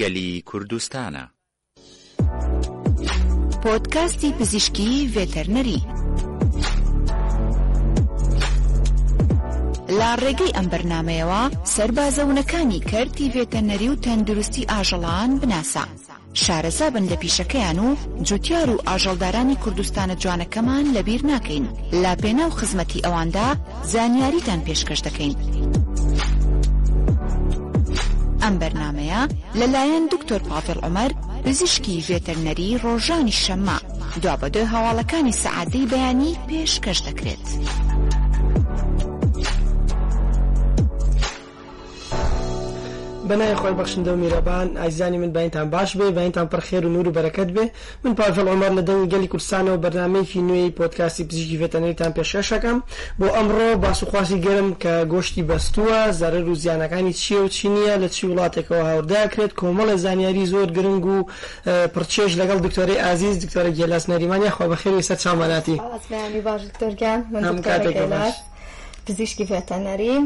گەلی کوردستانە. پۆدکاستی پزیشکیی ڤێتەرنەری لە ڕێگەی ئەم بەرنامەیەوە سەربازەونەکانی کەرتی ڤێتەرنەری و تەندروستی ئاژەڵان بناسە. شارەزا بن لە پیشەکەیان و جوتیار و ئاژەڵدارانی کوردستانە جوانەکەمان لەبیر ناکەین لە پێناو خزمەتی ئەواندا، زانیاریتان پێشکەش دەکەین. ئەم بەرنامەیە لەلایەن دکتۆر پاڤێڵ عومەر پزیشکی ڤێتەرنەری ڕۆژانی شەممە دوابەدوای هەواڵەکانی سەعات دەی بەیانی پێشکەش دەکرێت. بە ناوی خوای بەخشندە و میرەبان ئازیزانی من باینتان باش بێ باینتان پڕ خێر و نور و بەرەکەت بێ من پاڤێڵ عومەر لە دەنگی گەلی کوردستانەوە بەرنامەیەکی نوێی پۆدکاستی پزیشکی ڤێتەنەریتان پێشکەش ئەکەم بۆ ئەمڕۆ باس و خواسی گەرم کە گۆشتی بەستووە زەرەر و زیانەکانی چیە و چی نیە لە چی وڵاتێکەوە هاوردە ئەکرێت کۆمەڵێ زانیاری زۆر گرنگ و پڕ چێژ لەگەڵ دکتۆرەی ئازیز دکتۆرە گێلاس نەریمان یاخوا بەخێر بێی سەر چاومان ئاتی. سپاس بەیانی باش دکتۆر گیان من دکتۆرە گێلاس. پزیشکی ڤێتەنەری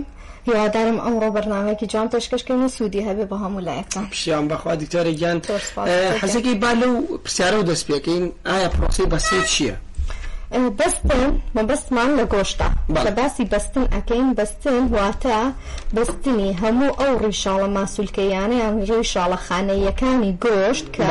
هیوادارم ئەمڕۆ بەرنامەیەکی جوان پێشکەشکەین و سوودی هەبێ بە هەموو لایەکە پشیان بەخوا دکتۆرە گیان حەزەکەی با لەو پرسیارە و دەست پێکەین ئایا پرۆسی بەسەی چییە؟ بەستن مەبەستمان لە گۆشتە کە باسی بەستن ئەەکەین بەستن واتە بەستنی هەموو ئەو ڕیشاڵە ماسولکەیانەیان ڕیشاڵە خانەیەکانی گۆشت کە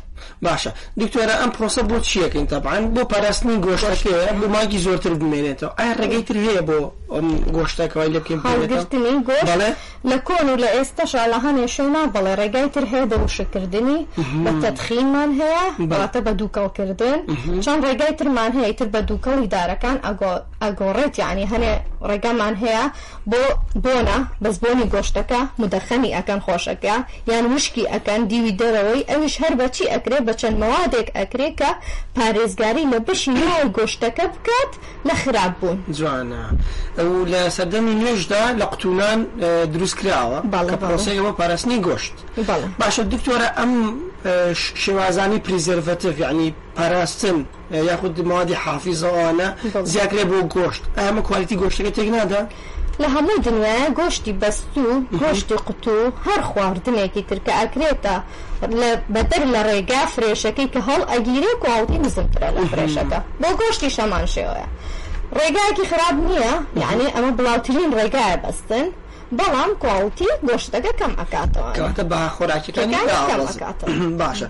باشە دکتۆرە ئەم پرۆسە بۆ چیەکەین تەبان بۆ پاراستنی گۆشتەکەیە بۆ ماگی زۆرتر بمێنێتەوە ئایا ڕێگەی تر هەیە بۆ ئەم گۆشتەکەەوەی لە بکەین هەڵگرتنی گۆش لە کۆن و لە ئێستەشا لە هەنێ شوێنا بەڵێ ڕێگای تر هەیە بۆ وشککردنی بە تەتخینمان هەیە باتە بە دووکەڵکردن چۆن ڕێگای ترمان هەیە تر بە دووکەڵی دارەکان ئەگۆڕێت یعنی هەنێ ڕێگامان هەیە بۆ بۆنە بەس بۆنی گۆشتەکە مدەخەنی ئەکەن خۆشەکە یان وشکی ئەکەن دیوی دەرەوەی ئەویش هەر بە چی ئەکرێ بە چەند مەوادێک ئەکرێ کە پارێزگاری لە بەشی ناوەی گۆشتەکە بکات لە خراپ بوون. جوانە ئەو لە سەردەمی نوێشدا لە قوتونان دروست کراوە کە پرۆسەیە بۆ پاراستنی گۆشت باشە دکتۆرە ئەم شێوازانی پریزەرڤەتیڤ یانی پاراستن یاخود موادی حافیزە ئەوانە زیاکرێ بۆ گۆشت ئایا ئەمە کوالیتی گۆشتەکە تێک نادات؟ لە هەموو دنیایە گۆشتی بەستوو گۆشتی قوتوو هەر خواردنێکی تر کە ئەکرێتە لە بەدەر لە ڕێگا فرێشەکەی کە هەڵ ئەگیرێ کواڵتی نزمترە لە فرێشەکە بۆ گۆشتیش هەمان شێوەیە ڕێگایەکی خراپ نییە یانی ئەمە بڵاوترین ڕێگایە بەستن بەڵام کواڵتی گۆشتەکە کەم ئەکاتەوە. کەواتە بە خۆراکیەکانی کەکانی کەم داوەزن ئەکاتەوە. باشە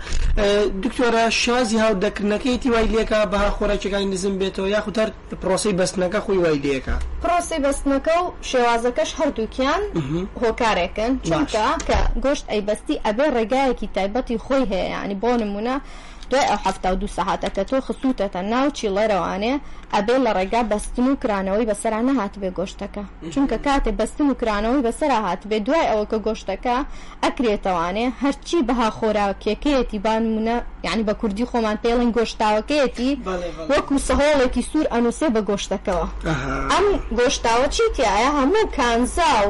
دکتۆرە شازی هاو دەکردنەکەیەتی وای لێکا بەها خۆراکیەکانی نزم بێتەوە یاخود هەر پرۆسەی بەستنەکە خۆی وای لێکا؟ پرۆسەی بەستنەکە و شێوازەکەش هەردووکیان هۆکارێکن چونکە باش. کە گۆشت ئەیبەستی ئەبێ ڕێگایەکی تایبەتی خۆی هەیە یانی بۆ نمونە دوای ئەو حەفتا و دوو سەعاتە کە تۆ خستووتەتە ناو چیڵەرەوانێ ئەبێ لە ڕێگا بەستن و کرانەوەی بەسەرا نەهاتبێ گۆشتەکە چونکە کاتێ بەستن و کرانەوەی بەسەرا هاتبێ دوای ئەوە کە گۆشتەکە ئەکرێتەوانێ هەرچی بەها خۆراکیەکەیەتی با نموونە یانی بە کوردی خۆمان پێی ڵێین گۆشتاوەکەیەتی وەکوو سەهۆڵێکی سوور ئەنووسێ بە گۆشتەکەوە ئەم گۆشتاوە چی تیایە هەموو کانزا و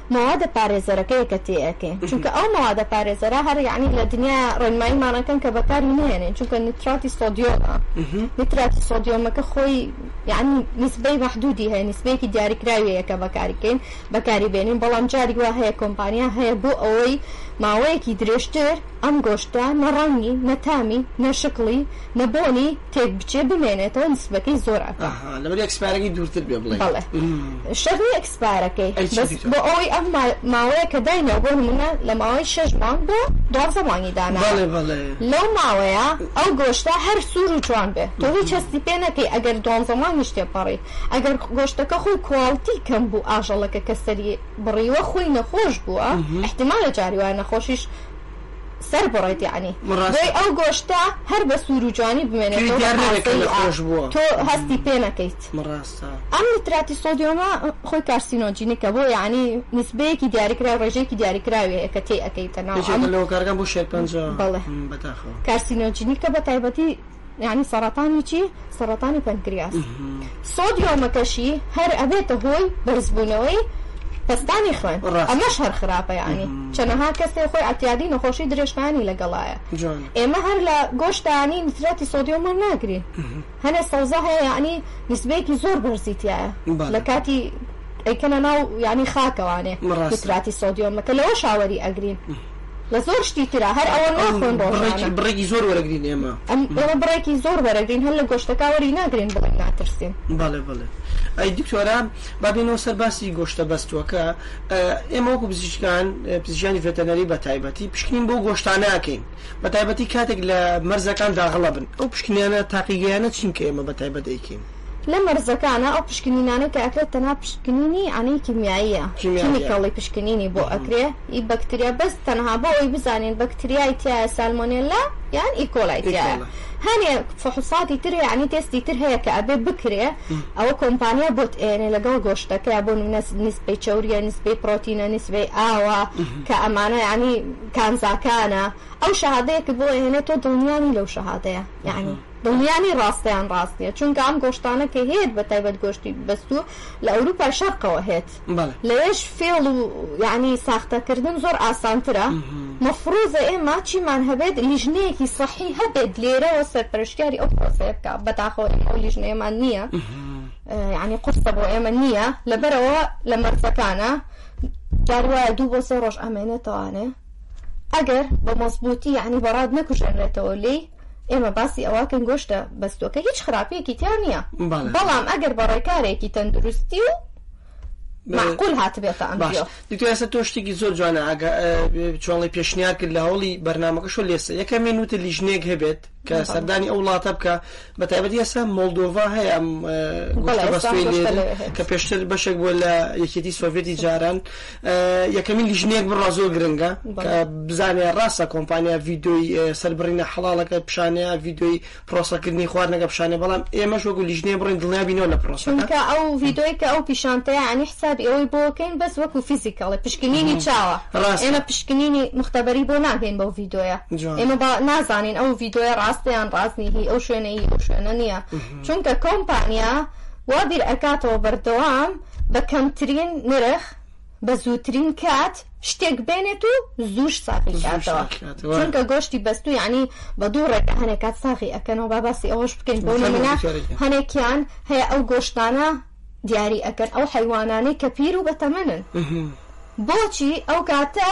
مەوادە پارێزەرەکە یەکە تێئەکەین چونکە ئەو مەوادە پارێزەرە هەر یەعنی لە دنیا ڕێنماییمان ئەکەن کە بەکاری نەهێنین چونکە نیتراتی سۆدیۆمە نیتراتی سۆدیۆمەکە خۆی یەعنی نیسبەی مەحدودی هەیە نیسبەیەکی دیاریکراویەیە کە بەکاری بکەین بەکاری بێنین بەڵام جاری وا هەیە کۆمپانیا هەیە بۆ ئەوەی ماوەیەکی درێژتر ئەم گۆشتە نە ڕەنگی نە تامی نە شکڵی نە بۆنی تێک بچێ بمێنێتەوە نسبەکەی زۆر ئەکا. ئەها لەبەر ئێکسپایرەکەی دوورتر بێ بڵێ. بەڵێ شەرت نیە ئێکسپایرەکەی ئەی چی بەس دیتە؟ بۆ ئەوەی ئەم ما ماوەیە کە دایناو بۆ نمونە لە ماوەی شەش مانگ بۆ دوازدە مانگی داناوە بەڵێ بەڵێ. لەو ماوەیە ئەو گۆشتە هەر سوور و جوان بێ تۆ هیچ هەستی پێ نەکەی ئەگەر دوانزە مانگیش تێ پەڕی ئەگەر گۆشتەکە خۆی کواڵتی کەم بوو ئاژەڵەکە کە سەری بڕیوە خۆی نەخۆش بووە ئیحتیمالە جاری وایە نەخۆشیش سەر بڕێت یەعنی بۆی ئەو گۆشتە هەر بە سوور و جوانی بمێنێتەوە تۆ هەستی پێ نەکەیت ئەم نتراتی سۆدیۆمە خۆی کارسینۆجینیکە بۆ یەعنی نسبەیەکی دیاریکرا ڕێژەیەکی دیاریکراوەیە کە تێ ئەەکەیتە ناو کارگان بۆ شێرپەنجە بەڵێ کارسینۆجینیکە بە تایبەتی یانی سەڕەتانی چی سەڕەتانی پەنکریاس سۆدیۆمەکەشی هەر ئەبێتە هۆی بەرزبوونەوەی پستانی خوێن ئەمەش هەر خراپە ینی چەنەها کەسێ خۆی ئەتیادی نەخۆشی درێژخانی لەگەڵایە ئێمە هەر لە گۆشتانی نتراتی سۆدیۆم وەر ناگرین هەنێ سەوزە هەیە ینی نسبەیەکی زۆر بەرزیتیە لە کاتی ئەیکەنە ناو ینی خاکەوانێ نتراتی سۆدیۆمەکە لەوە شاوەری ئەگرین لە زۆر شتی ترا هەر ئەوە ناخۆن ڕۆژانە. بڕێکی زۆر وەرەگرین ئێمە. ئێمە بڕێکی زۆر وەرەگرین هەر لە گۆشتەکە وەری ناگرین بڵێن ناترسین. بەڵێ بەڵێ ئەی دکتۆرە با بێینەوە سەر باسی گۆشتە بەستووەکە ئێمە وەکو پزیشکان پزیشکانی ڤێتەنەری بە تایبەتی پشکنین بۆ گۆشتانەکەین بە تایبەتی کاتێک لە مەرزەکان داغڵە بن ئەو پشکنیانە تاقیگەیانە چین کە ئێمە بە تایبەت دەیکەین. لە مەرزەکانە، ئەو پشکنینانەی کە ئەکرێت تەنها پشکنینی یانەی کیمیاییە، کیمیکەڵی پشکنینی بۆ ئەکرێ ی بەکتریا بەس تەنها بۆ ئەوەی بزانین بەکتریای تیایە سالمۆنێلا یان ئیکۆلای تیایە، هەنێ فحوصاتی تر هەیە یانی تێستی تر هەیە کە ئەبێ بکرێ ئەوە کۆمپانیا بۆت ئەیەنێ لەگەڵ گۆشتەکەیا بۆ نمونە نیسبەی چەوریە نیسبەی پڕۆتینە نیسبەی ئاوە کە ئەمانە یانی کانزاکانە ئەو شەهادەیە کە بۆ ئەیەنێ تۆ دڵنیا نی لەو شەهادەیە یانی دڵنیانی ڕاستەیان ڕاست نیە چونکە ئەم گۆشتانە کە هێت بە تایبەت گۆشتی بەستوو لە ئەوروپای شەرقەوە هێت لەوێش فێڵ و یانی ساختە کردن زۆر ئاسانترە مەفروزە ئێمە چیمان هەبێت لیژنەیەکی سەحی هەبێت لێرەوە سەرپەرشتیاری ئەو پرۆسەیە بکا بەداخەوە ئێمە ئەو لیژنەیەمان نیە یانی قورسە بۆ ئێمە نیە لەبەرەوە لە مەرزەکانە جار وایە دوو بۆ سێ ڕۆژ ئەمێنێتەوانێ ئەگەر بە مەزبوتی یعنی بەڕاد نەکوژێنرێتەوە لێی ئێمە باسی ئەوەکەین گۆشتە بەستوەکە هیچ خراپیەکی تیا نییە بەڵام ئەگەر بە ڕێکارێکی تەندروستی و معقول هاتبێتە ئەم دکتۆسە تۆ شتێکی زۆر جوانە ئاگە چۆڵی پێشنیا کرد لە هەوڵی بەرنمەکەشۆ لێسە یەکەمی نوتە لیژنێک هەبێت کە سەردانی ئەو وڵاتە بکە بە تایبەتی ئێستا مۆلدۆڤ هەیە ئەم کە پێشتر بەشێک بۆ لە یەکێتی سۆڤێتی جاران یەکەمین لیژنەیەک بڕا زۆر گرنگە کە بزانێ ڕاستە کۆمپانیا ڤیدۆی سەربڕینە حەڵاڵەکە پیشانەیە ڤیدۆی پرۆسەکردنی خواردنەکە پیشانێ بەڵام ئێمەش وەکو لیژنەیە بڕین دڵنیابینەوە لە پرۆسەکە ئەو ڤیدۆی کە ئەو پیشانتەیە ئەنی حسابی ئەوەی بۆکەین بەس وەکو فیزیکەڵی پشکنینی چاوە ڕاستە ئێمە پشکنینی مختبری بۆ ناکەین بەو ڤیدۆیە جوان ئێمە با نازانین ئەو ڤیدۆیە ڕاستە یان ڕاست نی هی ئەو شوێنە هی ئەو شوێنە نییە چونکە کۆمپانیا وا بیرئەکاتەوە بەردەوام. بە کەمترین نرخ بە زووترین کات شتێک بێنێت و زووش ساقی کاتەوە چونکە گۆشتی بەستوو یعنی بە دوو ڕێکە هەنێک کات ساقی ئەەکەنەوە با باسی ئەوەش بکەین بۆ نمونە هەنێکیان هەیە ئەو گۆشتانە دیاری ئەەکەن ئەو حیوانانەی کە پیر و بەتەمەنن. بۆچی ئەو کاتە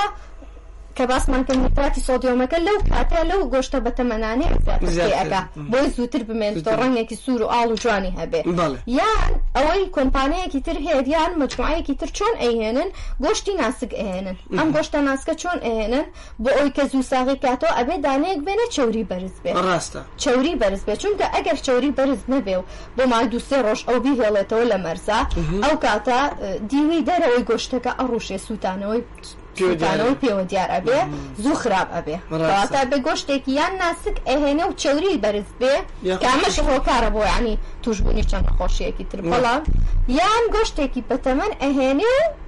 کە باسمان کرد نیتراتی سۆدیۆمەکە لەو کاتە لەو گۆشتە بەتەمەنانەیە زیاتر زیاتر، پێ ئەکا م. بۆی زووتر بمێنێتەوە زووتر. ڕەنگێکی سوور و ئاڵ و جوانی هەبێ بەڵێ. یان ئەوەی کۆمپانیایەکی تر هێت یان مەجموعەیەکی تر چۆن ئەیهێنن گۆشتی ناسک ئەهێنن ئەم گۆشتە ناسکە چۆن ئەهێنن بۆ ئەوەی کە زوو ساغی کاتەوە ئەبێ دانەیەک بێنێ چەوری بەرز بێ ڕاستە. چەوری بەرز بێ چونکە ئەگەر چەوری بەرز نەبێ و بۆ ماوەی دوو سێ ڕۆژ ئەو بیهێڵێتەوە لە مەرزا ئەو کاتە دیوی دەرەوەی گۆشتەکە ئەڕوشێ سووتانەوەی سووتانەوەی پێوە دیار ئەبێ زوو خراپ ئەبێ ڕاستە. کەواتە ئەبێ گۆشتێکی یان ناسک ئەهێنێ و چەوری بەرز بێ یاخود کە ئەمەش پشتی. هۆکارە بۆ یانی تووشبوونی چەند نەخۆشییەکی تر وا. بەڵام یان گۆشتێکی بەتەمەن ئەهێنێ و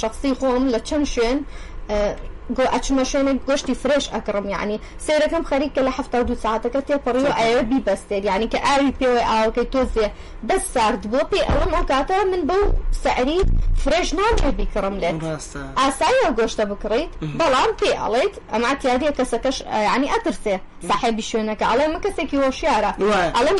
شەخسی خۆم لە چەن شوێن گۆ ئەچمە شوێنێک گۆشتی فرێش ئەکڕم یانی سەیرەکەم خەریکە لە حەفتا و دوو سەعاتەکە تێپەڕی و ئەیەوێ بیبەستێت یانی کە ئاوی پێوەی ئاوەکەی تۆزێ بەس سارد بووە پێی ئەڵێم ئەو کاتە من بەو سعری فرێش نامەوێ بیکڕم لێت ئاسایە ئەو گۆشتە بکڕیت بەڵام پێی ئەڵێیت ئەم عەتیادیە کەسەکەش یانی ئەترسێ ساحێبی شوێنەکە ئەڵێ من کەسێکی هۆشیارە ئەڵێم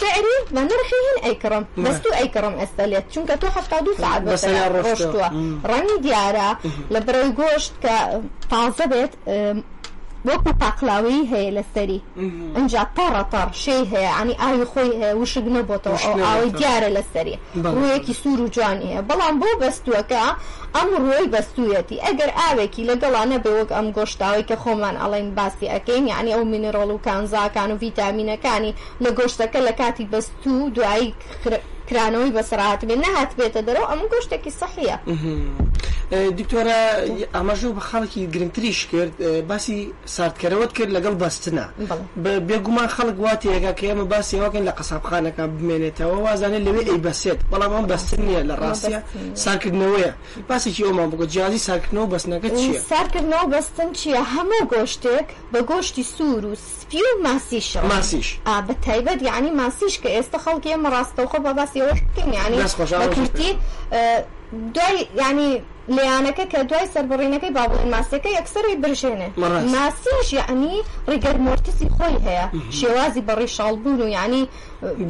سعری بە نرخی هین ئەیکڕم بەس دوو ئەیکڕم ئێستا لێت چونکە تۆ حەفتا و دوو سەعات بە سەریا ڕۆشتووە ڕەنگی دیارە لە بڕەی گۆشت کە تازە بێت وەکو پاقلاوەیی هەیە لە سەری ئەجا تەڕە تەڕ شێی هەیە ینی ئاوی خۆی هەیە وشک نەبۆتەوە ئەو ئاوەی دیارە لە سەری ڕوویەکی سوور و جوان نییە، بەڵام بۆ بەستووەکە ئەم ڕووەی بەستوویەتی، ئەگەر ئاوێکی لەگەڵا نەبێ وەک ئەم گۆشتاوەی کە خۆمان ئەڵێین باسی ئەکەین، یانی ئەو مینرەڵ و کانزاکان و ڤیتامینەکانی لە گۆشتەکە لە کاتی بەستوو و دوایی کرانەوەی بەسەرا هاتبێ، نەهاتبێتە دەرەوە، ئەمە گۆشتێکی سەحییە. دکتۆرە ئاماژە بە خاڵێکی گرنگتریش کرد، باسی ساردکەرەوەت کرد لەگەڵ بەستنە. بەڵێ. بێگومان خەڵک وا تێئەگا کە ئێمە باسی ئەوە کەین لە قەسابخانەکە بمێنێتەوە وازانێ لەوێ ئەیبەسێت بەڵام ئەمە بەستن نیە لە ڕاستیا ساردکردنەوەیە. باسێکی ئەومان بکە جیاتی ساردکردنەوە و بەستنەکە چیە؟ ساردکردنەوە و بەستن چیە؟ هەموو گۆشتێک بە گۆشتی سوور و سپی و ماسیشەوە. ماسیش. ئا بە تایبەت یانی ماسیش کە ئێستە خەڵکی ئێمە ڕاستەوخۆ با باسی ئەوەش بکەین یانی بە کورتی دوای یانی لە یانەکە کە دوای سەربڕینەکەی با بڵێین ماسیەکە یەکسەر ئەیبرژێنێ ماسیش یەعنی ڕیگەر مۆرتسی خۆی هەیە شێوازی بە ڕیشاڵ بوون و یەعنی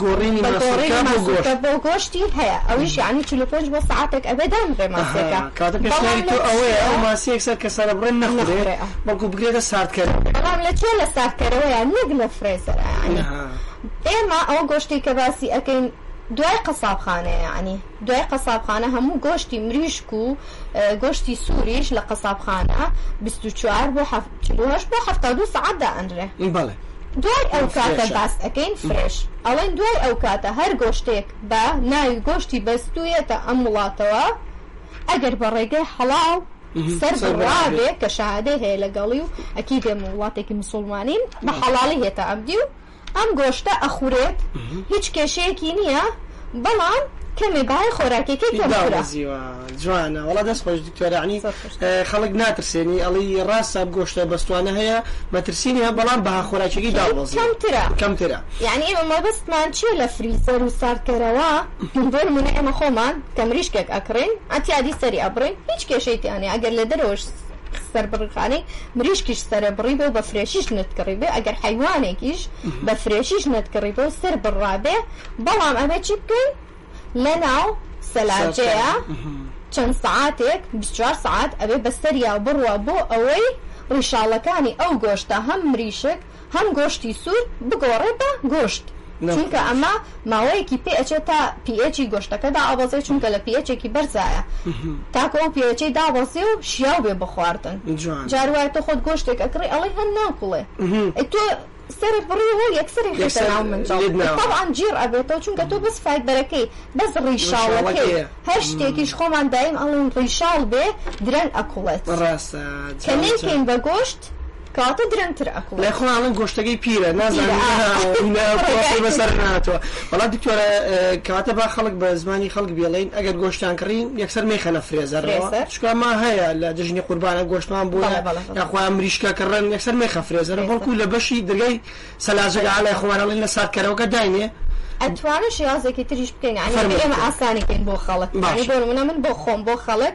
گۆڕینی ماسولکە بۆ گۆشتی هەیە ئەویش یەعنی چل و پێنج بۆ سەعاتێک ئەبێ دانرێ ماسیەکە کاتە پێشنیاری تۆ ئەوەیە ئەو ماسی یەکسەر کە سەرەبڕێن نەخورێ بەڵکو بکرێتە ساردکەرەوە بەڵام لە کوێ لە ساردکەرەوەیە نەک لە فرێزەر یەعنی ئێمە ئەو گۆشتەی کە باسی ئەکەین دوای قەسابخانەیە یەعنی. دوای قەسابخانە هەموو گۆشتی مریشک و گۆشتی سووریش لە قەسابخانە بیست و چوار بۆ چل و هەشت بۆ حەفتا و دوو سەعات دائەنرێ. بەڵێ. دوای ئەو کاتە باس ئەکەین فرێش. ئەڵێن دوای ئەو کاتە هەر گۆشتێک بە ناوی گۆشتی بەستوویەتە ئەم وڵاتەوە ئەگەر بە ڕێگەی حەڵاڵ سەر بڕابێ کە شەهادەی هەیە لەگەڵی و ئەکیدی ئێمە وڵاتێکی مسوڵمانین بە حەڵاڵی هێتا ئەبدی و ئەم گۆشتە ئەخورێت هیچ کێشەیەکی نیە بەڵام کەمێ بەهای خۆراکیەکەی کەم کورە. داوەزیوە جوانە وەڵا دەست خۆش دکتۆر یانی خەڵک ناترسێنی ئەڵی ڕاستە ئەم گۆشتە بەستوانە هەیە مەترسی نیە بەڵام بەها خۆراکیەکەی داوەزی کەمترە کەمترە یانی ئێمە مەبەستمان چیە لە فریزەر و ساردکەرەوە بۆ نمونە ئێمە خۆمان کە مریشکێک ئەکڕین عەتیادی سەری ئەبڕین هیچ کێشەی تیا نیە ئەگەر لە دەرەوەش سەربڕیخانەی مریشکیش سەرەبڕیبێ و بە فرێشیش نەتکڕیبێ، ئەگەر حەیوانێکیش بە فرێشیش نەتکڕیبێ و سەر بڕابێ، بەڵام ئەبێ چی بکەین؟ لەناو سەلاجەیە چەند سەعاتێک، بیست و چوار سەعات، ئەبێ بەسەریا بڕوا بۆ ئەوەی ڕیشاڵەکانی ئەو گۆشتە هەم مریشک هەم گۆشتی سوور بگۆڕێ بە گۆشت چونکە ئەمە ماوەیەکی پێ ئەچێ تا پیئێچی گۆشتەکە دابەزێ چونکە لە پیئێچێکی بەرزایە تاکو ئەو پیئێچەی دابەزێ و شیاو بێ بۆ خواردن جار وایە تۆ خۆت گۆشتێک ئەکڕی ئەڵێی هەر ناکوڵێ ئەی تۆ سەرت بڕیوە و یەکسەر ئەیخەیتە ناو منجەڵ تەبعەن جیڕ ئەبێتەوە چونکە تۆ بەس فایبەرەکەی بەس ڕیشاڵەکەی هەر شتێکیش خۆمان دایم ئەڵێن ڕیشاڵ بێ درەنگ ئەکوڵێت کە نەیکەین بە گۆشت کەواتە درەنگتر ئەکوڵێ. لای خۆم ئەڵێم گۆشتەکەی پیرە نازانم پڕەکەی بەسەر ناتوە بەڵا دکتۆرە کەواتە با خەڵک بە زمانی خەڵک بێڵین ئەگەر گۆشتان کڕین یەکسەر مەیخەنە فرێزەر شکما هەیە لە دژنی قوربانە گۆشتمان بۆ یاخوایان مریشکە کڕن یەکسەر مەیخە فرێزەر بەڵکو لە بەشی دەرگای سەلاجەگە ئالای خۆمانەڵین لە ساردکەرەوەکە داینێ ئەتوانە شێوازێکی تریش بکەین ئەمە ئاسانی کەین بۆ خەڵک بۆ منە من بۆ خۆم بۆ خەڵک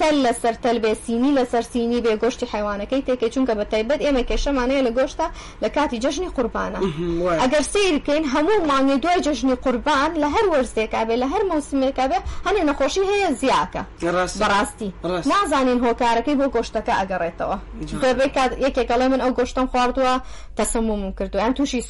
تەل لەسەر تەل بێ سینی لەسەر سینی بێ گۆشتی حەیوانەکەی تێکەی چونکە بە تایبەت ئێمە کێشەمان هەیە لە گۆشتە لە کاتی جەژنی قوربانە ئەگەر سەیر بکەین هەموو مانگی دوای جەژنی قوربان لە هەر وەرزێکا بێ لە هەر مەوسمێکا بێ هەنێ نەخۆشی هەیە زیاکە بەڕاستی نازانین هۆکارەکەی بۆ گۆشتەکە ئەگەڕێتەوە زۆربەی کات یەکێک ئەڵێ من ئەو گۆشتەم خواردووە تەسمومم کردووە یان تووشی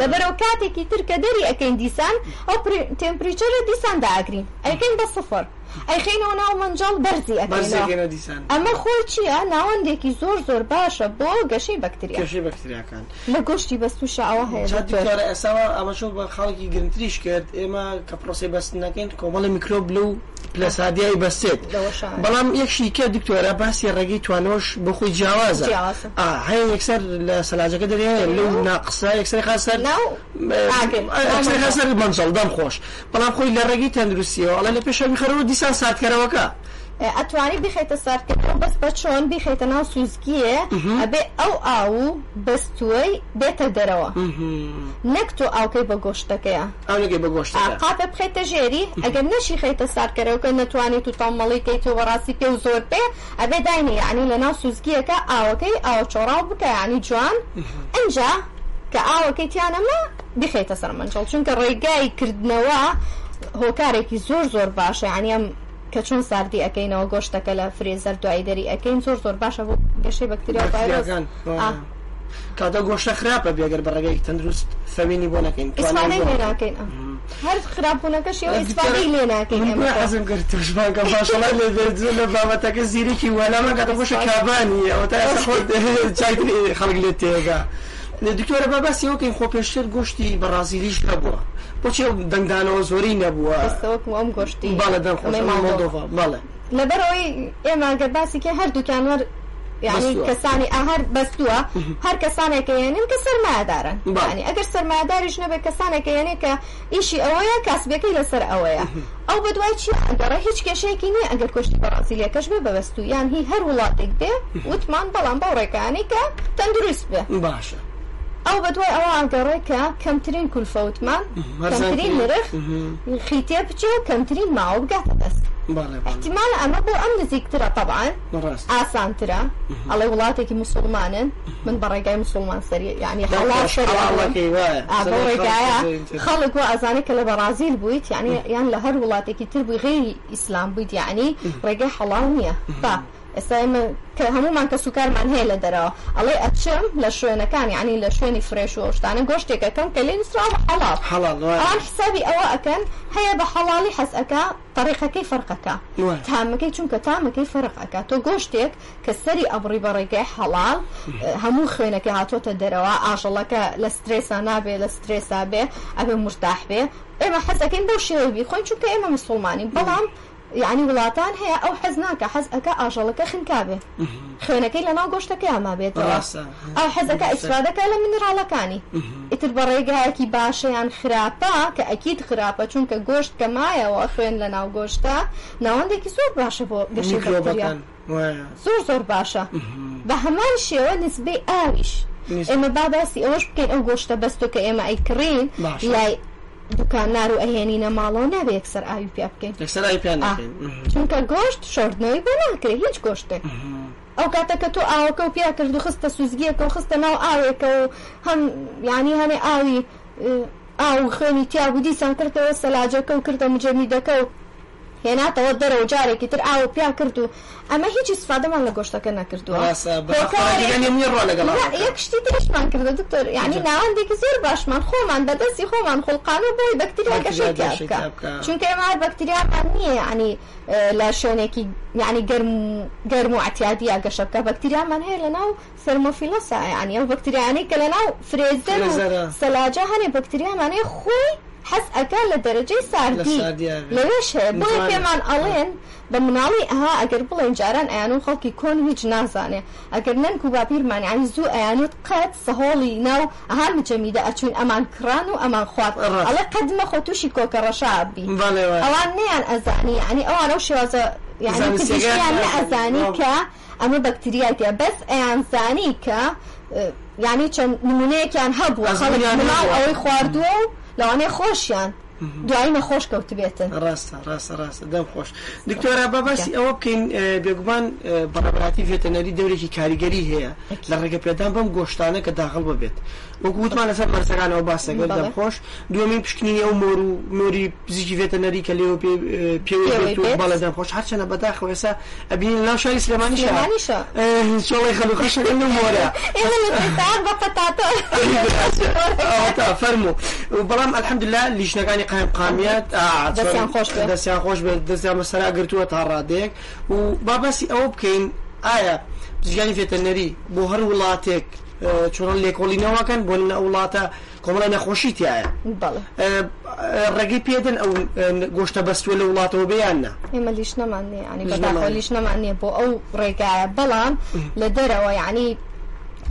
لە بەرەو کاتێکی تر کە دەری ئەکەین دیسان ئەو تێمپریچەرە دیسان دائەگرین ئەیکەین بە سفر ئەیخەینەوە ناو مەنجەڵ بەرزی ئەکەینەوە ئەمە خۆ چیە ناوەندێکی زۆر زۆر باشە بۆ گەشەی بەکتریاکان لە گۆشتی بەستوشە ئەوە هەیە ئەساوە ئەمەشەو بە خاڵێکی گرنگتریش کرد ئێمە کە پرۆسی بەستنەکەین کۆمەڵی میکرۆب لەو لە سادیایی بەستێت بەڵام یەک شیکە دکتۆرە باسی ڕێگەی توانەوەش بۆ خۆی جیاوازە هەیە یەکسەر لە سەلاجەکە دەرێ لەو ناقسە یەکسەر خاسەر خاسەر مەنجەڵ دەم خۆش بەڵام خۆی لە ڕێگەی تەندروستیەوە ئەڵە لە پێشاوی خەرەوە دیسان ساردکەرەوەکە. ئەتوانی بخیتە ساردکردن بەس بە چۆن بخیتە ناو سوزگیە ئەبێ ئەو ئاو و بەستوەی بێتە دەرەوە نەک تۆ ئاوکەی بە گۆشتەکەیە ئاونەگەی بە گۆشتەکە. قاپێ بخەیتە ژێری ئەگەر نەشیخەیتە سار کەرەوکە نەتوانی تو تەممەڵی کەی تۆ بەڕاستی پێ و زۆر پێ ئەبێ داینێ یەعنی لەناو سوزگیەکە ئاوەکەی ئاوە چۆڕاو بکە یەعنی جوان ئنجا کە ئاوەکەی تیا نەما بیخەیتە سەر مەنجەڵ چونکە ڕێگای کردنەوە هۆکارێکی زۆر زۆر باشە یەعنی ئەم کە چۆن ساردی ئەکەینەوە گۆشتەکە لە فرێزەر دوای دەری ئەکەین زۆر زۆر باشە بۆ گەشەی بەکتریا و ڤایرۆس. کاتە گۆشتە خراپە بێ گەر بە ڕێگەیەکی تەندروست سەوێنی بۆ نەکەین ئیسفادەی لێ ناکەین هەر خراپ بوونەکەشی ئەوە ئیسفادەی لێ ناکەین ئێمە گوێ حەزم کرد توشمان کە ماشەڵڵا لێ بێت لە بابەتەکە زیرەکی وە لامان کاتە گۆشە کابانی ئەوە تا ئێستا خۆت چایتر خەڵک لێت تێگا دکتۆرە با باسی وەکەین خۆ پێشتر گۆشتی بەڕازیلیش هەبووە بۆچی ئەو دەنگدانەوە زۆرەی نەبووە ئێستا وەکو ئەم گۆشتی باڵە دەم خۆش ماڵدۆڤا باڵێ لەبەر ئەوەی ئێمە گەر باسی کە هەردووکیان وەر یعنی کەسانی ئاهر بەستووە هەر کەسانێکە یێنن کە سەرمایەدارن بانی ئەگەر سەرمایەداریش نەبێت کەسانێکە یێنێ کە ئیشی ئەوەیە کاسبیەکەی لەسەر ئەوەیە ئەو بەدوای چی ئەگەڕێ هیچ کێشەیەکی نییە ئەگەر کۆشتی بەڕازیلیەکەش بێ بەبەستوو یان هی هەر وڵاتێک بێ وتمان بەڵام بەو ڕێکانی کە تەندروست بێ باشە ئەو بەدوای ئەوە ئەگەڕێ کە کەمترین کولفە وتمان کەمترین نرخ خیتێ جا کەمترین ماوە بگاتە دەست بەڵێ بەڵێ. احتمال ئەمە بۆ ئەم نزیکترە تەبعەن بەڕاستی. ئاسانترە ئەڵێ وڵاتێکی موسوڵمانن من بە ڕێگای موسوڵمان سەری یەعنی دەم حەڵاڵ خۆش سەری ئەبڕم حەڵاڵەکەی وایە ئا بەو سەرەی خەڵک ڕێگایە بەزۆرین تر. خەڵک وا ئەزانێ کە لە بەڕازیل بوویت یەعنی یان لە هەر وڵاتێکی تر بووی غەیری ئیسلام بوویت یەعنی ڕێگای حەڵاڵ نییە با ئێستا ئێمە کە هەموومان کەسوکارمان هەیە لە دەرەوە ئەڵێی ئەچم لە شوێنەکان یانی لە شوێنی فرێش و ئەو شتانە گۆشتێک ئەکەم کە لێ نوسراوە حەڵاڵ حەڵاڵ وایە ئەوان حسابی ئەوە ئەکەن هەیە بە حەڵاڵی حەز ئەکا تەڕیقەکەی فەرق ئەکا وایە تامەکەی چونکە تامەکەی فەرق ئەکا تۆ گۆشتێک کە سەری ئەبڕی بە ڕێگای حەڵاڵ هەموو خوێنەکەی هاتۆتە دەرەوە ئاژەڵەکە لە سترێسا نابێ لە سترێسا بێ ئەبێ مورتاح بێ ئێمە حەز ئەکەین بەو شێوەی بیخۆین چونکە ئێمە مسوڵمانین بەڵام یەعنی وڵاتان هەیە ئەو حەز ناکا حەز ئەکا ئاژەڵەکە خنکا بێ خوێنەکەی لەناو گۆشتەکەیا مابێتەوە ئەو حەز ئەکا ئیسفادە کا لە مینراڵەکانی ئیتر بە ڕێگایەکی باشە یان خراپە کە ئەکید خراپە چونکە گۆشت کە مایەوە خوێن لەناو گۆشتە ناوەندێکی زۆر باشە بۆ گەشەی بەکتریا. زۆر زۆر باشە بە هەمان شێوە نسبەی ئاویش ئێمە با باسی ئەوەش بکەین ئەو گۆشتە بەستۆ کە ئێمە ئەیکڕین لای دوکاندار و ئەهێنینە ماڵەوە نابێ یەکسەر ئاوی پیا بکەین چونکە گۆشت شۆردنەوەی بۆ ناکرێت هیچ گۆشتێک ئەو کاتە کە تۆ ئاوەکە و پیا کرد و خستە سوزگیەکە و خستە ناو ئاوێکە و هەم یعنی هەنێ ئاوی ئاو خوێنی تیا بوو دیسان کردەوە سەلاجەکە و کردە مجەمیدەکە و هێناتەوە دەرەوە جارێکی تر ئاوە پیا کرد و ئەمە هیچ ئیسفادەمان لە گۆشتەکە نەکردووە هۆکارێک یەک شتی تریشمان کردووە دکتۆر یانی ناوەندێکی زۆر باشمان خۆمان بە دەستی خۆمان خوڵقانووە بۆی بەکتریا گەشەی تیا بکا چونکە ئێمە هەر بەکتریامان نییە یانی لە شوێنێکی یانی گەرم و گەرم و عەتیادیە گەشە بکا بەکتریامان هەیە لەناو سەرمۆفیلۆسا یانی ئەو بەکتریایانەی کە لەناو فرێزەر و سەلاجە هەنێ بەکتریایانەیە خۆی حەز ئەکا لە دەرەجەی ساردی لەوێش هەیە بۆیە پێمان ئەڵێن بە مناڵی ئەها ئەگەر بڵێین جاران ئەیانون خەڵکی کۆن هیچ نازانێ ئەگەر نەنک و باپیرمان یانی زوو ئەیانوت قەت سەهۆڵی ناو ئەها مجەمیدە ئەچوین ئەمان کڕان و ئەمان خوارد ئەڵێ قەت مەخۆ توشی کۆکە ڕەشە ئەبی ئەوان نەیان ئەزانی یانی ئەوان ئەو شێوازە یانی پزیشکیان نەئەزانی کە ئەمە بەکتریای تیا بەس ئەیانزانی کە یانی چەند نمونەیەکیان هەبووە خەڵک مناڵ ئەوەی خواردووە و لەوانەیە خۆشیان دوایی نەخۆش کەوتبێتن ڕاستە ڕاستە ڕاستە دەم خۆش دکتۆرا با باسی ئەوە بکەین بێگومان بەڕێبراتی ڤێتەنەری دەورێکی کاریگەری هەیە لە ڕێگە پێدان بەم گۆشتانە کە داغڵ ببێت وەکو وتمان لەسەر پەرسەکانەوە باس دەکرێت بەڵێ. دەم خۆش. دووەمین پشکنینی ئەو مۆر و مۆری پزیشکی ڤێتەرنەری کە لێوە پێ پێوەی پێوەی بێت و بێت. بەڵێ دەم خۆش هەرچەندە بەداخەوە ئێستا ئەبینین لەناو شاری سلێمانیشا سلێمانیشە. ئێ چۆڵی خەلوخە شەکەن لەو مۆرە ئێمە لە سەعات بە پەتاتە ئاتا فەرموو و بەڵام الحمدللە لیشنەکانی قایم قامیەت ئا چۆن دەستیان خۆش بێ. دەستیان خۆش بێت دەستیان بە سەرا گرتووە تا ڕادەیەک و با باسی ئەوە بکەین ئایا پزیشکانی ڤێتەرنەری بۆ هەر وڵاتێک چۆن لێکۆڵینەوەکەن بۆ نمونە ئەو وڵاتە کۆمەڵی نەخۆشی تایە بەڵێ ڕێگەی پێدن ئەو گۆشتە بەستوە لە وڵاتەوە بێیان نا ئێمە لیش نەمان نیە ینی بەداخۆ لیش نەمان نیە بۆ ئەو ڕێگایە بەڵام لە دەرەوە یعنی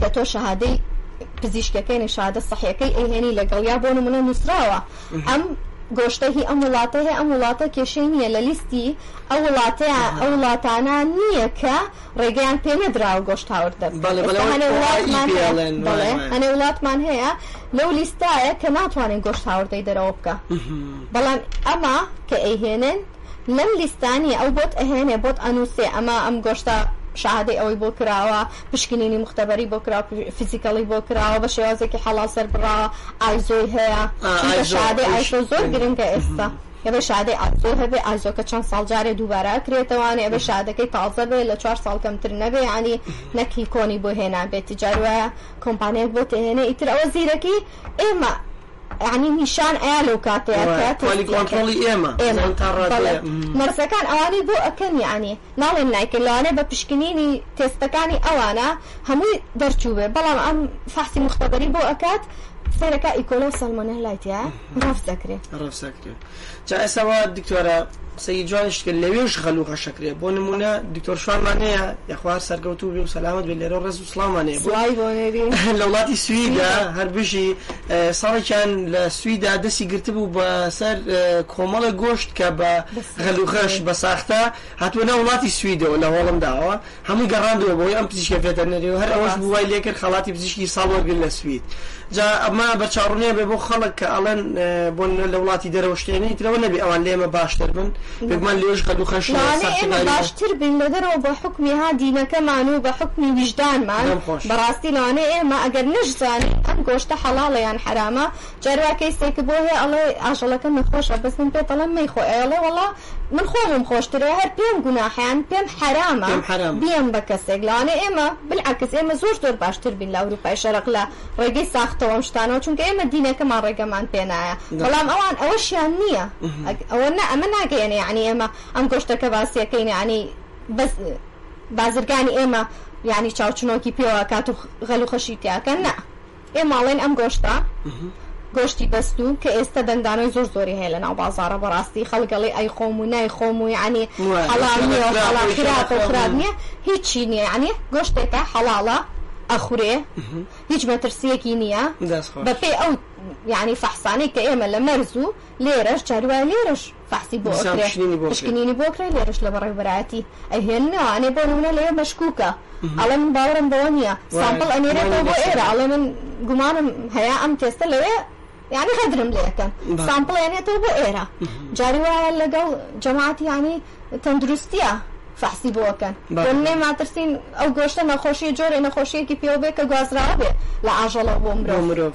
کە تۆ شەهادەی پزیشکەکەی نیشادە سەحیەکەی ئەهێنی لەگەڵ یا بۆ نمونە نووسراوە ئەم گۆشتە هی ئەم وڵاتە هەیە ئەم وڵاتە کێشەی نییە لە لیستی ئەو وڵاتەیە ئەو وڵاتانە نییە کە ڕێگەیان پێ نەدراوە گۆشت هاورد دەکەن، ئێستا هەنێ وڵاتمان هەیە بەڵێ هەنێ وڵاتمان هەیە لەو لیستایە کە ناتوانێت گۆشت هاوردەی دەرەوە بکە بەڵام ئەمە کە ئەیهێنێن لەم لیستانی ئەو بۆت ئەهێنێ بۆت ئەنووسێ ئەمە ئەم گۆشتە شەهادەی ئەوەی بۆ کراوە پشکنینی مختبەری بۆ کرا فیزیکەڵی بۆ کراوە بە شێوازێکی حەڵاڵ سەربڕاوە ئایزۆی هەیە شەهادەی ئایسۆ زۆر گرنگە ئێستا ئەبێ شادەی ئاسۆ هەبێ ئاسۆکە چەند ساڵ جارێ دووبارە ئەکرێتەوانێ ئەبێ شادەکەی تازە بێ لە چوار ساڵ کەمتر نەبێ یانی نەک هی کۆنی بۆ هێنابێتی جار وایە کۆمپانیایەک بۆ تێهێنێ ئیتر ئەوە زیرەکی ئێمە یانی نیشان ئەیا لەو کاتەیە کە وایە کوالی تێستی ئەکەن کۆنتڕۆڵی ئێمە ئێمە بزانین تا بەڵێ ڕادەیە م. نەرسەکان ئەوانەی بۆ ئەکەن یانی ناڵێم نایکەن لەوانەیە بە پشکنینی تێستەکانی ئەوانە هەمووی دەرچووبێ بەڵام ئەم فەحسی موختەبەری بۆ ئەکات سەیرەکا ئیکۆلۆ و سەڵمۆنێلای تیایە ڕەفز ئەکرێ ڕەفز ئەکرێ جا ئێستا وا دکتۆرە قسەی جوانیش کرد لەوێش غەل و غەش ئەکرێ بۆ نمونە دکتۆر شوانمان هەیە یاخوا هەر سەرکەوتوو بێ و سەلامەت بێ لێرە ڕێز و سڵاومان هەیە سڵاوی بۆ نێرین لە وڵاتی سویدا هەر بژی ئە، ساڵێکیان لە سویدا دەستی گرتبوو بە سەر ئە، کۆمەڵە گۆشت کە بە غەل و غەش بە ساختە هاتووە ناو وڵاتی سویدەوە لە هۆڵنداوە هەمووی گەڕاندەوە بۆی ئەم پزیشکە ڤێتەرنەری و هەر ئەوەش بوو وای لێکرد خەڵاتی پزیشکی ساڵ وەرگرت لە سوید جا ئەمە بە چاوڕونێ بێ بۆ خەڵک کە ئەڵێن بۆ لە وڵاتی دەرەوە شتێنی ترەوە نەبێ ئەوان لێمە باشتر بن بێگومان لێش خەدو خەش باشتر بین لە دەرەوە بە حکومی ها دینەکەمان و بە حکومی ویژدانمان بەڕاستی لەوانەیە ئێمە ئەگەر نەشزانین ئەم گۆشتە حەڵاڵە یان حەرامە جاروا کەیسێک بۆ هەیە ئەڵێ ئاژەڵەکە نەخۆشە بەس من پێت دەڵێم مەیخۆ ئەیڵێ وەڵا من خۆمم خۆشترە هەر پێم گوناحە یان پێم حەرامە پێم حەرامە. بیەم بە کەسێک لەوانەیە ئێمە بلعەکس ئێمە زۆر زۆر باشتر بین لە ئەوروپای شەرق لە ڕێگەی ساختەوە ئەم شتانەوە چونکە ئێمە دینەکەمان ڕێگەمان پێ نایە دەست. بەڵام ئەوان ئەوەشیان نیە ئەک ئەوە نە ئەمە ناگەیەنێ یانی ئێمە ئەم گۆشتە کە باسیەکەین یانی بەس بازرگانی ئێمە یانی چاوچنۆکی پێوە ئەکات و غەل و خەشی تیا ئەکەن نە. ئێمە ئەڵێن ئەم گۆشتە گۆشتی بەستو کە ئێستا دەنگدانەوەی زۆر زۆری هەیە لە ناو بازارە بەڕاستی خەڵک ئەڵێ ئەی خۆم و نای خۆم و یعنی حەڵال نییە و حەڵال خراپە و خراپ نییە هیچی نییە یعنی گۆشتێکە حەڵاڵە ئەخورێ هیچ مەترسیەکی نییە بەپێی ئەو یعنی فەحسانەی کە ئێمە لە مەرز و لێرەش جاری وایە لێرەش فەحسی بۆ ئەکرێ پشکنینی بۆ ئەکرێ لێرەش لە بەڕێوەبەرایەتی ئەیهێننەوە ئەنێ بۆ نمونە لەوێ مەشکوکە ئەڵێ من باوەڕم بەوە نییە سامپڵ ئەنێرێتەوە بۆ ئێرە ئەڵێ من گومانم هەیە ئەم تێستە لەوێ یعنی غەدرم لێ یەکەن سامپڵ ئەنێتەوە بۆ ئێرە جاری وایە لەگەڵ جەماعەتی یعنی تەندروستیە فەحسی بۆکەن بۆنێ ماترسین ئەو گۆشتە نەخۆشیە جۆرە نەخۆشیەکی پێوە بێ کە گوازراوە بێ لە ئاژەڵە بۆ مرۆ مرۆڤ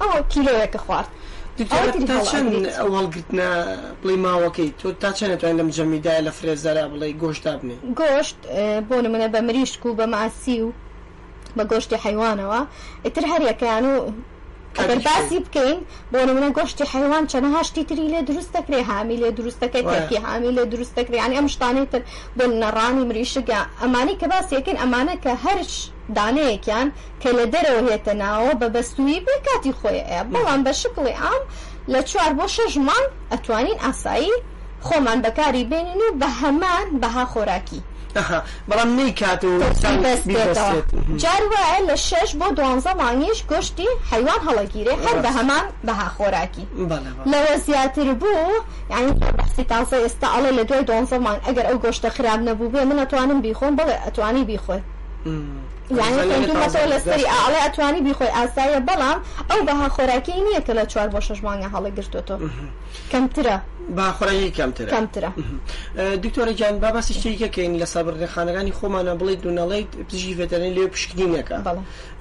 ئەوە کیلۆیەک خوارد. جا تا چەند ئەو هەڵگرتنە بڵێی ماوەکەی تۆ تا چەند ئەتوانی لەم جەمیدایە لە فرێزەرا بڵێی گۆشت دابنێی؟ گۆشت بۆ نمونە بە مریشک و بە ماسی و بە گۆشتی حەیوانەوە ئیتر هەر یەکەیان و ئەگەر باسی بکەین بۆ نمونە گۆشتی حەیوان چەنەها شتی تری لێ دروست دەکرێ هامی لێ دروست دەکرێت وایە. کەرکی هامی لێ دروست دەکرێ یانی ئەم شتانەی تر بۆ نەڕانی مریشکە ئەمانەی کە باسیەکەین ئەمانە کە هەرش دانەیەکیان کە لە دەرەوە هێتە ناوەوە بە بەستوویی بێ کاتی خۆی ئەیا بەڵام بە شکڵی عام لە چوار بۆ شەش مانگ ئەتوانین ئاسایی خۆمان بەکاری بێنین و بە هەمان بەها خۆراکی ئەها بەڵام نەیکات و تەسکی بەس بێتەوە بیبەستێت جار وایە لە شەش بۆ دوانزە مانگیش گۆشتی حەیوان هەڵەگیرێ هەر بە ڕاست هەمان بەها خۆراکی بەڵێ بەڵێ لەوە زیاتر بوو یانی زۆر بەحسی تازە ئێستا ئەڵێ لە دوای دوانزە مانگ ئەگەر ئەو گۆشتە خراپ نەبووبێ من ئەتوانم بیخۆم بەڵێ ئەتوانی بیخۆی. یانی خوێندوو مەتەوە لەسەری ئاڵێ ئەتوانی بیخۆی ئاساییە بەڵام ئەو بەها خۆراکی نییە کە لە چوار بۆ شەش مانگە هەڵیگرتوتۆ کەمترە باخۆراکی کەمتر کەمترە دکتۆرە گیان با باسی شتێکەکەین لە سابڕێخانەکانی خۆمانە بڵێ دونەڵیت پزیشکی فێتەرنی لێ پشکنینەکە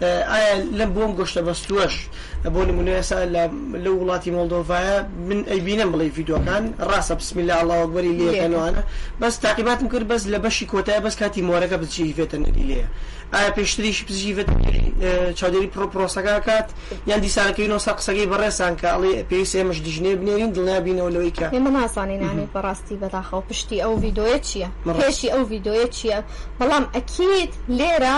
ئایا لەم بۆم گۆشتە بەستووەش بۆ نمونە ئێسا لە وڵاتی مۆلدۆڤایە من ئەیبینم بڵێ یددیوەکان ڕاستە بسمیلا ئەڵاوەگوەری لێەکەنوانە بەس تاقیباتم کرد بەس لە بەشی کۆتای بەس کاتی مۆرەکە بچی ڤێتەنەری لێە ئایا پێشتریش پزیشی ڤێتەنەری چاودێری پرۆپۆسەکە کات یان دیسانەکەینەوە سا قسەکەی بەڕێسان کە ئەڵێ پێویست ئێمەش دژنێ بنێرین دڵنیابینەوە لەوەی کە ئێمە نازانینانی بەڕاستی بەداخەوە پشتی ئەو ڤیدۆیە چییە پێشی ئەو ڤیدۆیە چییە بەڵام ئەکیت لێرە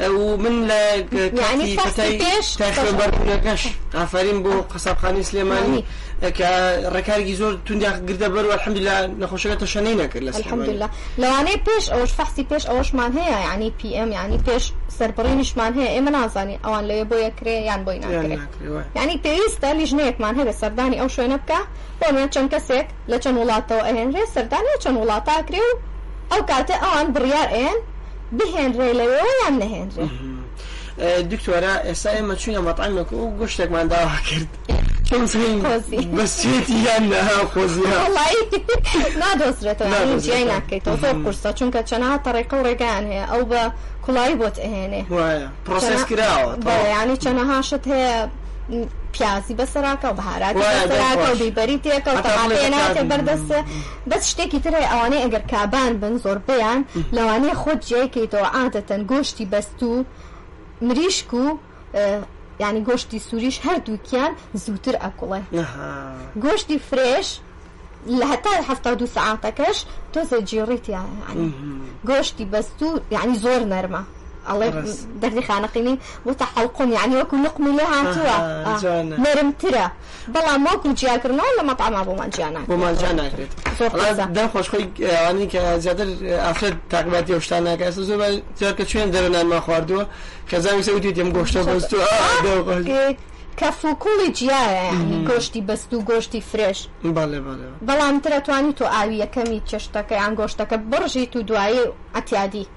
و من لە کاتی پەتای تاخێبەربوونەکەش ئافرین بۆ قەسابخانی سلێمانی کە ڕێکارێکی زۆر توندا گردە بەر الحمدللا نەخۆشەکە تەشەنەی نەکرد لە الحمدللا لەوانەیە پێش ئەوش فەحسی پێش ئەوشمان هەیە ینی پی ئەم ینی پێش سەربڕینیشمان هەیە ئێمە نازانین ئەوان لەوێ بۆ یەکرێ یان بۆی ناکرێت ینی پێویستە لیژنەیەکمان هەبێ سەردانی ئەو شوێنە بکە بۆ منە چەند کەسێک لە چەند وڵاتەوە ئەهێنرێ سەردانی و چەند وڵاتاکرێ و ئەو کاتێ ئەوان بڕیار ئەیەن بهێنرێ لەوێوە یان نەهێنرێ دکتۆرە ئێستا ئێمە چوینە مەطعم نەکو و گشتێکمان داوا کرد بەسێتی یان نادۆزرێتەوە جیای ناکەیتەوە زۆر قورسە چونکە چەنا تەڕێکە و ڕێگان هەیە ئەو بە کوڵایی بۆت ئەهێنێ پرۆسس کراوە ینی چەنەهاشت هەیە پیازی بەسەراکە و بەهارات بەسەراکە و بیبەری تێکە و تەماتێ ناتێ بەردەستێ بەس شتێکی تر هەیە ئەوانەی ئەگەر کابان بن زۆربەیان لەوانەیە خۆت جیای کەیتەوە عادەتەن گۆشتی بەستوو مریشک و یانی گۆشتی سووریش هەردووکیان زووتر ئەکوڵێ گۆشتی فرێش لە هەتا هەفتا دوو سعاتەکەش تۆزە جیڕیتیان گۆشتی بەستوو یعنی زۆر نەرمە ئەڵێ دەردی خانەقینی وتە حەڵقۆم یعنی وەکو لقمی لێ هاتووە نەرمترە بەڵام وەکو جیاکردنەوە لە مەتعەما بۆمان جیا ناکرێت بۆمان جیا ناکرێت زۆر قورسە دەم خۆش خۆی ئەوانەی کە زیاتر ئافرەت تاقیباتی ئەو شتان ناکە ئێستا زۆر باش جار کە چوێن دەرە نانمان خواردووە کە زاوی سەوت دیت ئەم گۆشتە بەستو ئا دەو خۆش گوێت کە فوکوڵی جیایە یعنی گۆشتی بەست و گۆشتی فرێش بەڵێ بەڵێ بەڵام ترەتوانی تۆ ئاویەکەمی چشتەکە یان گۆشتەکە بڕژیت و دوایی عەتیادی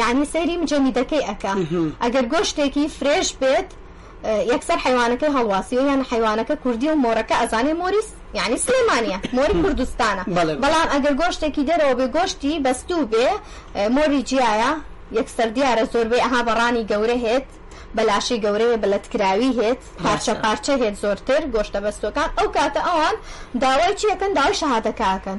یەعنی سەیری مجەمیدەکەی ئەکا ئەگەر گۆشتێکی فرێش بێت یەکسەر حەیوانەکەی هەڵواسیوە یان حەیوانەکە کوردیە و مۆرەکە ئەزانێ مۆری یعنی سلێمانیە مۆری کوردستانە بەڵام ئەگەر گۆشتێکی دەرەوە بێ گۆشتی بەستوو بێ مۆری جیایە یەکسەر دیارە زۆربەی ئەها بەڕانی گەورە هێت بەلاشی گەورەیە بە لەتکراوی هێت پارچە پارچە هێت زۆرتر گۆشتە بەستۆکان ئەو کاتە ئەوان داوای چیەکەن داوای شەهادەکەکەن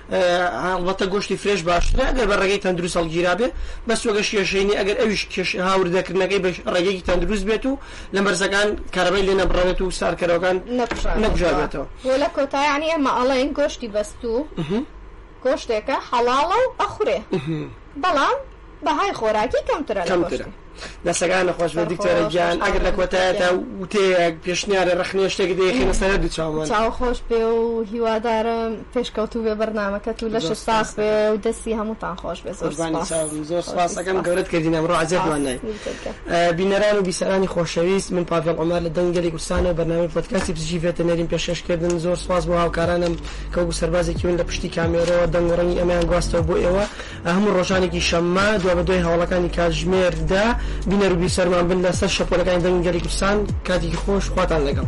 هەڵبەتە گۆشتی فرێش باشترە ئەگەر بە ڕێگەی تەندروست هەڵگیرابێ بەس وەگەش کێشەینی ئەگەر ئەویش کێش هاوردەکردنەکەی بە ڕێگەی تەندروست بێت و لە مەرزەکان کارەبای لێ نەبڕێت و سارکەرەوەکان نەبژارێتەوە وە لە کۆتایانی ئەمە ئەڵێن گۆشتی بەستوو گۆشتێکە حەڵاڵە و ئەخورێ بەڵام بەهای خۆراکی کەمترە لە گۆشت. دەستەکان نەخۆش بێت دکتۆرە گیان ئەگەر لە کۆتایەتە وتەیەک پێشنیارە ڕەخنێ شتێک دەیخینە سەرە دوو چاومان چاو خۆش بێ و هیوادارم پێشکەوتو بێ بەرنمەکەت و لەش ساخ بێ و دەستی هەمووتان خۆش بێ زۆر زۆر سپاسەکەم گەورت کردینە بڕۆ عجبمان نای بینەران و بیسەرانی خۆشەویست من پاڤێڵ عمر لە دەنگەلی کورسانە و بەنامی پۆتکاسی پزیشی فێتەنەریم پێشکەشکردن زۆر سپاس بۆ هاوکارانم کەوەکو سەربازێکی ون لە پشتی کامێرەوە دەنگ و ڕەنگی ئەمیان گواستەوە بۆ ئێوە هەموو ڕۆژانێکی شەممە دوابەدوای هەواڵەکانی کاتژمێر دە بینەر و بیرسەرمان بن لەسەر شەپۆلەکانی دەنگی گەلی کوردستان کاتێکی خۆش خواتان لەگەڵ.